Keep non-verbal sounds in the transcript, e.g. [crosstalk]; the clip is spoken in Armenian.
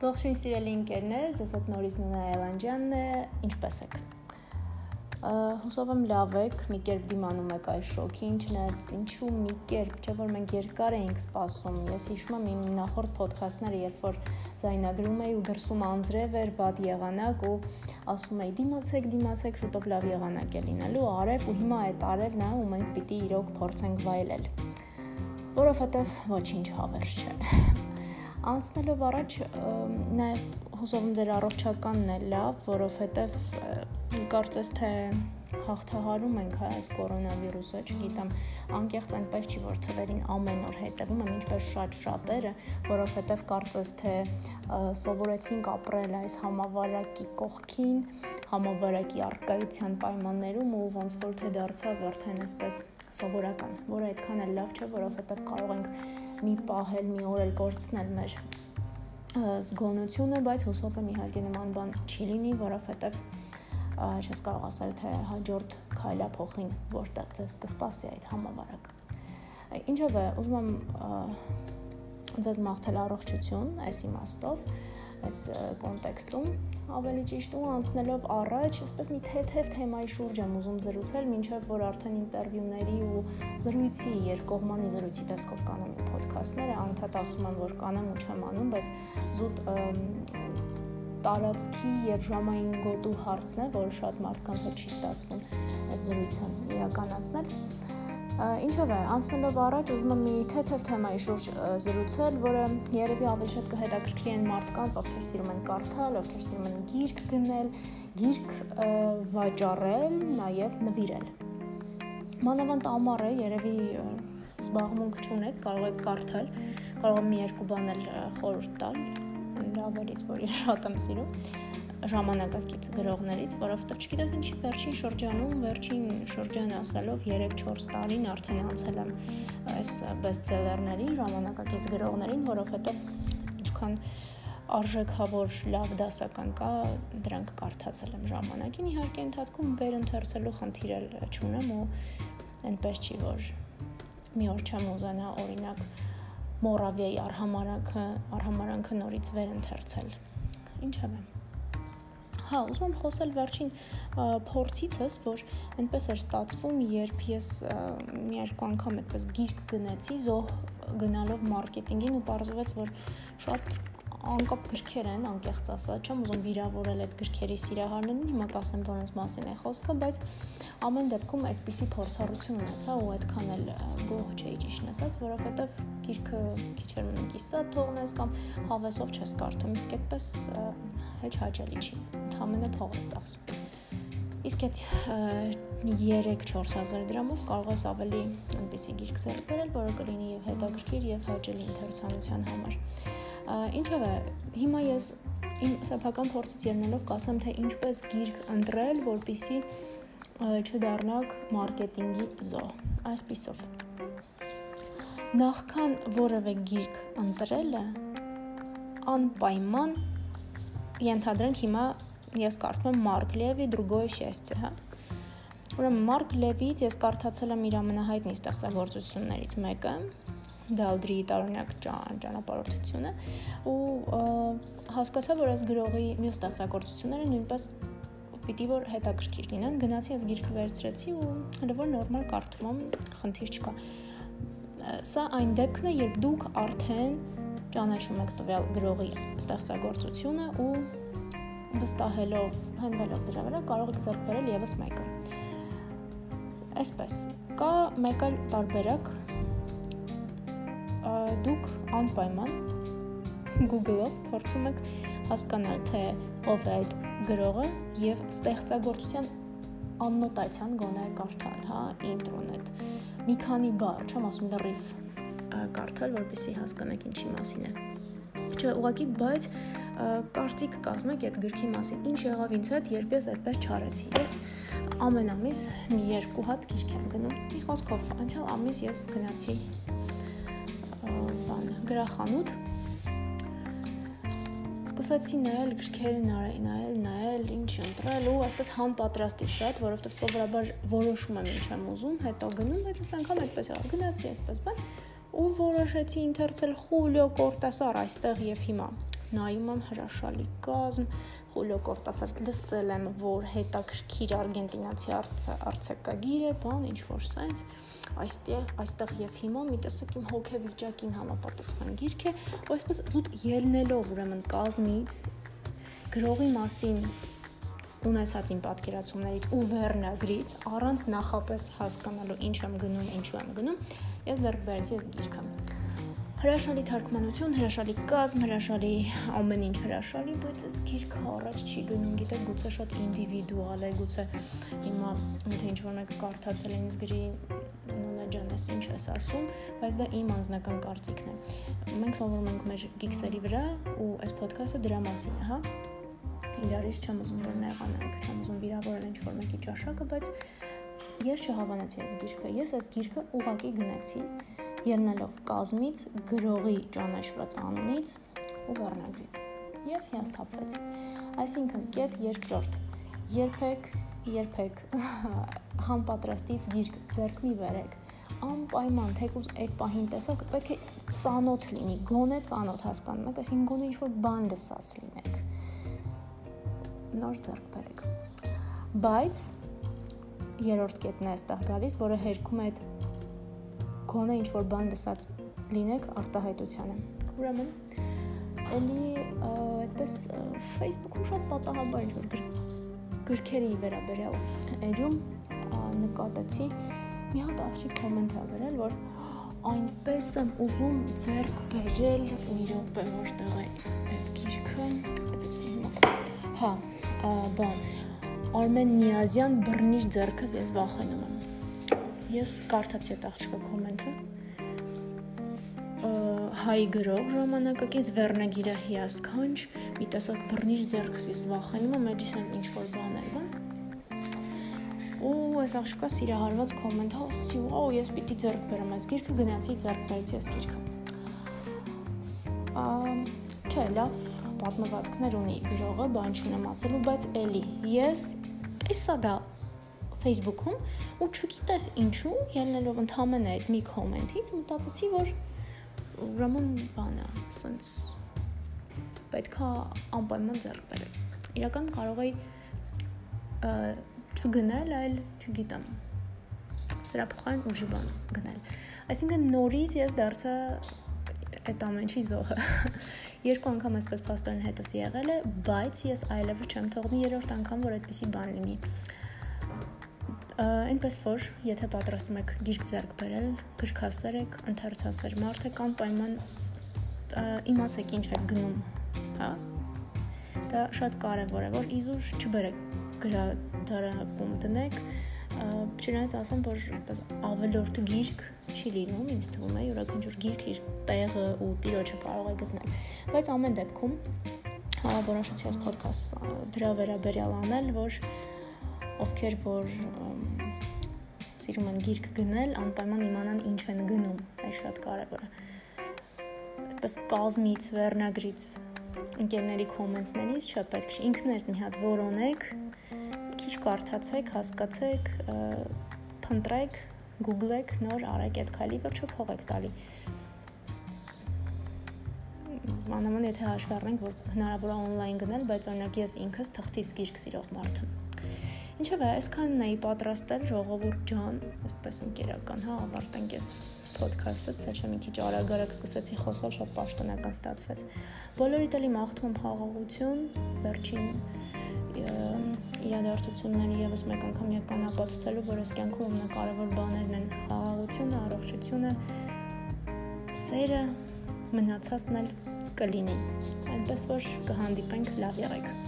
Ողջույն սիրելի ընկերներ, ձեզ հետ նորից Նունա Այլանդյանն է, ինչպե՞ս եք։ Հուսով եմ լավ եք, մի կերպ դիմանում եք այս շոկին, չնայած ինչու մի կերպ, չէ՞ որ մենք երկար էինք սպասում։ Ես հիշում եմ իմ նախորդ ոդքասթները, երբ որ զայնագրում էի ու դրսում անձրև էր, վատ եղանակ ու ասում էի դիմացեք, դիմացեք, շուտով լավ եղանակ է լինելու, արև ու հիմա այդ արևն է ու մենք պիտի իրոք փորձենք վայելել։ Որովհետև ոչինչ հավերժ չէ Անցնելով առաջ նաև հուսով եմ ձեր առողջականն է լավ, որովհետև կարծես թե հաղթահարում ենք հա այս կորոնավիրուսը, չգիտեմ, անկեղծ այնպես չի, որ թվերին ամեն օր հետևում եմ, ինչպես շատ շատերը, որովհետև կարծես թե սովորեցինք ապրել այս համավարակի կողքին, համավարակի արկայության պայմաններում ու ոնց որ թե դարձավ արդեն այսպես սովորական, որը այդքան էլ լավ չէ, որովհետև կարող ենք մի պահ էլ մի օր էլ կորցնել մեր զգոնությունը, բայց հուսով եմ իհարկե նման բան չի լինի, որովհետև չես կարող ասել թե հաջորդ քայլա փոխին որտեղ ձեզ կսպասի այդ համավարակը։ Ինչով է, ուզում եմ ձեզ մաղթել առողջություն այս իմաստով, այս կոնտեքստում ավելի ճիշտ ու անցնելով առաջ, այսպես մի թեթև թեմայի շուրջ եմ ուզում զրուցել, ինչեւ որ արդեն ինտերվյուների ու զրույցի երկկողմանի զրույցի տեսքով կանեմ իմ ոդքասթները, անդադ ասում եմ, որ կանեմ ու չեմ անում, բայց զուտ տարածքի եւ ժամային գոտու հարցն է, որը շատ մարդկանց հետ չի ստացվում այս զրույցը իրականացնել Ինչով է, անցնելով առաջ ուզում եմ մի թեթև թեմայի շուրջ զրուցել, որը երևի ավելի շատ կհետաքրքրի այն մարդկանց, ովքեր սիրում են կարդալ, ովքեր սիրում են գիրք գնել, գիրք վաճառել, նաև նվիրել։ Մանավանդ ամառ է, երևի զբաղմունք չունեք, կարող եք կարդալ, կարող եմ մի երկու բան էլ խորհուրդ տալ, լավերից, որ ես շատ եմ սիրում ժամանակակից գրողներից, որովհետև չգիտես ինչի վերջին շրջանում, վերջին շրջանը ասելով 3-4 տարին արդեն անցել եմ այս բեսթսելերների ժամանակակից գրողներին, որովհետև ինչքան արժեքավոր լավ դասական կա, դրանք կարդացել եմ ժամանակին, իհարկե ընթացքում վերընթերցելու խնդիր էլ չունեմ ու այնպես չի, որ մի օր չեմ ուզենա օրինակ Մորավիայի արհամարանքը, արհամարանքը նորից վերընթերցել։ Ինչև է։ Հա, ուզում եմ խոսել վերջին փորձիցս, որ այնպես էր ստացվում, երբ ես մի երկու անգամ այդպես գիրք գնեցի, զոհ գնալով մարքեթինգին ու պարզվեց, որ շատ անկապ գրքեր են, անկեղծ ասած, չեմ ուզում վիրավորել այդ գրքերի սիրահարներին, հիմա կասեմ որոնց մասին է խոսքը, բայց ամեն դեպքում այդպիսի փորձառություն ունեցա ու այդքան էլ գոհ չէի ճիշտ ասած, որովհետև գիրքը քիչ էր մնում կիսա թողնես կամ հավեսով չես կարդում, իսկ այդպես հեչ հաճելի չի։ Ընդհանրապես փող ես ծախսում։ Իսկ այդ 3-4000 դրամով կարող ես ավելի այնպեսի գիրք ձեռք բերել, որը կլինի եւ հետաքրքիր եւ հաճելի ընթերցանության համար։ Ինչով է, հիմա ես իմ սեփական փորձից ելնելով կասեմ, թե ինչպես գիրք ընտրել, որpիսի չդառնաք մարքեթինգի զոհ։ Այսպիսով։ Նախքան որևէ գիրք ընտրելը անպայման ենթադրենք հիմա ես կարդում եմ Մարկ Լևի Другое счастье, հա։ Ուրեմն Մարկ Լևից ես կարդացել եմ իր ամենահայտնի ստեղծագործություններից մեկը, Դալդրիի տարօրինակ ճանապարհորդությունը ու հասկացա, որ այս գրողի մյուս ստեղծագործությունները նույնպես պիտի որ հետաքրքիր լինեն։ Գնացի այս գիրքը վերցրեցի ու հələ որ նորմալ կարդում եմ, խնդիր չկա։ Սա այն դեպքն է, երբ դուք արդեն ճանաչում եք տվյալ գրողի ստեղծագործությունը ու վստահելով, հենվելով դրա վրա կարող եք ձեռք բերել եւս մեկը։ Այսպես, կա մեկ այլ տարբերակ, դուք անպայման Google-ով փորձում եք հասկանալ, թե ով է այդ գրողը եւ ստեղծագործության աննոտացիան գոնե կարդալ, հա, ինտրոնետ։ Մի քանի բառ, չեմ ասում լրիվ կարդալ, որպեսզի հասկանաք ինչի մասին է։ Չէ, ուղղակի, բայց կարծիք կազմեք այդ գրքի մասին։ Ինչ եղավ ինձ հետ, երբ ես այդպես չարեցի։ Ես ամեն ամիս մի երկու հատ գիրք եմ գնում։ Մի խոսքով, անցյալ ամիս ես գնացի բան գրախանութ սկսեցի նայել գրքերը նայել, նայել, ինչ ընտրել ու այսպես հանպատրաստի շատ, որովհետև սովորաբար որոշում եմ ինչ եմ ուզում, հետո գնում, բայց այս անգամ այդպես եղավ, գնացի այսպես, բան ու որոշեցի ընթերցել Խուլիո Կորտասար այստեղ եւ հիմա։ նայում եմ հրաշալի կազմ, Խուլիո Կորտասար լսել եմ, որ հետաքրքիր արգենտինացի արցակագիր է, բան ինչ որ sense այստեղ այստեղ եւ հիմա մի տեսակ իմ հոգեվիճակին համապատասխան գիրք է, այսպես զուտ ելնելով ուրեմն կազմից գրողի մասին ունեցած իմ պատկերացումներից ու վերնագրից առանց նախապես հասկանալու ինչ եմ գնում, ինչու եմ գնում, ես ձեռք բերեցի այդ գիրքը հրաշալի թարգմանություն, հրաշալի կազմ, հրաշալի ամեն ինչ հրաշալի, բայց այս գիրքը առաջ չի գնում, գիտեք, գուցե շատ ինդիվիդուալ է, գուցե հիմա եթե ինչ-որ մեկը կարդացել ինձ գրի նույնը ջանես ինչ ես ասում, բայց դա իմ անձնական կարծիքն է։ Մենք սովորում ենք մեր գիքսերի վրա ու այս ոդքասթը դրա մասին է, հա իրարից չեմ ուզում որ նեղանանք, չեմ ուզում վիրավորել ինչ-որ մեկի ճաշակը, բայց ես չհավանացի այս գիրքը։ Ես այս գիրքը ուղակի գնացի ելնելով կազմից, գրողի ճանաչված անունից ու վերնագրից եւ հիասթափվեցի։ Այսինքն կետ երկրորդ։ Երբեք, երբեք [laughs] համապատրաստից գիրք ձեռք մի վերեք անպայման թեկուզ այդ պահին տեսակ պետք է ծանոթ լինի, գոնե ծանոթ հասկանում եք, այսինքն գոնե ինչ-որ բան լսած լինեք։ Նոր ձեռք բերեք։ Բայց երրորդ կետն է այստեղ գալիս, որը հերքում է այդ գոնե ինչ որ բան լսած լինեք արտահայտությանը։ Ուրեմն էլի այդպես Facebook-ում շատ պատահաբար ինչ որ գրքերի վերաբերյալ էջում նկատեցի մի հատ աղջիկ կոմենտ ա գրել, որ այնպես եմ ուզում ձեռք բերել ու իրոք է որտեղ է այդ գիրքը հա բան Արմեն Նիազյան բռնիր ձեռքս ես վախենում եմ Ես կարդացի այդ աղջկա կոմենտը։ Հայ գրող ժամանակակից վերնագիրը հիասքանչ, մի տեսակ բռնիր ձեռքսից վախենում եմ, էդիսան ինչ որ բաներ, բան։ Ու այս աղջկա սիրահարված կոմենտ ասի, «Վաու, ես պիտի ձեռք բերեմ այս գիրքը, գնացի ձեռք բերեցի այս գիրքը»։ Ա չէ, լավ պատմվածքներ ունի գրողը, բան չունեմ ասելու, բայց էլի ես տեսա դա Facebook-ում ու չգիտես ինչու, ելնելով ընդհանրապես այդ մի կոմենտից մտածեցի, որ ուրեմն բանը, ասենց պետքա անպայման ձեռք բերել։ Իրական կարող էի չգնել, այլ չգիտեմ սրա փոխարեն ուժի բան գնել։ Այսինքն նորից ես դարձա այդ ամենի զոհը։ [laughs] Երկու անգամ այսպես փաստորեն հետս եղել է, բայց ես այլևս չեմ թողնի երրորդ անգամ, որ այդպեսի բան լինի այնպես որ եթե պատրաստում եք գիրք ձեռք բերել, գրքասեր եք, ընթերցասեր մարդ եք, անպայման իմացեք ինչ եք գնում, հա։ Դա շատ կարևոր է, որ իզուր չբերեք գրադարանում դնեք, չնայած ասեմ, որ այդպես ավելորդ գիրք չի լինում, ինձ թվում է, յուրաքանչյուր գիրք իր տեղը ու տիրոջը կարող է գտնել։ Բայց ամեն դեպքում հա որոշեցի այս ոդքասթ դրա վերաբերյալ անել, որ ովքեր որ սիրում են գիրք գնել, անպայման իմանան ինչ են գնում, այդ շատ կարևոր է։ Այդպես կազմից, վերնագրից, ընկերների կոմենտներից չէ պետք է ինքներդ մի հատ որոնեք, քիչ կարդացեք, հասկացեք, փնտրեք, գուգլեք, նոր արեք այդ քայլի, վերջը փող եք տալի մանավանդ եթե հաշվի առնենք, որ հնարավոր է on-line գնել, բայց օրինակ ես ինքս թղթից գիրք սիրող մարդ եմ Ինչևէ, այսքանն էի պատրաստել ժողովուրդ ջան, այսպես ընկերական, հա, ավարտենք ես ոդքասթը, թե չէ մի քիչ արագ-արագ սկսեցի խոսալ, շատ պաշտոնական ստացվեց։ Բոլորիդ էլի մաղթում խաղաղություն, վերջին իրադարձությունների եւս մեկ անգամ եկան ապացուցելու, որ այս կյանքում ամենակարևոր բաներն են խաղաղությունը, առողջությունը, սերը, մնացածն էլ կլինի։ Այնպես որ կհանդիպենք լավ եղեք։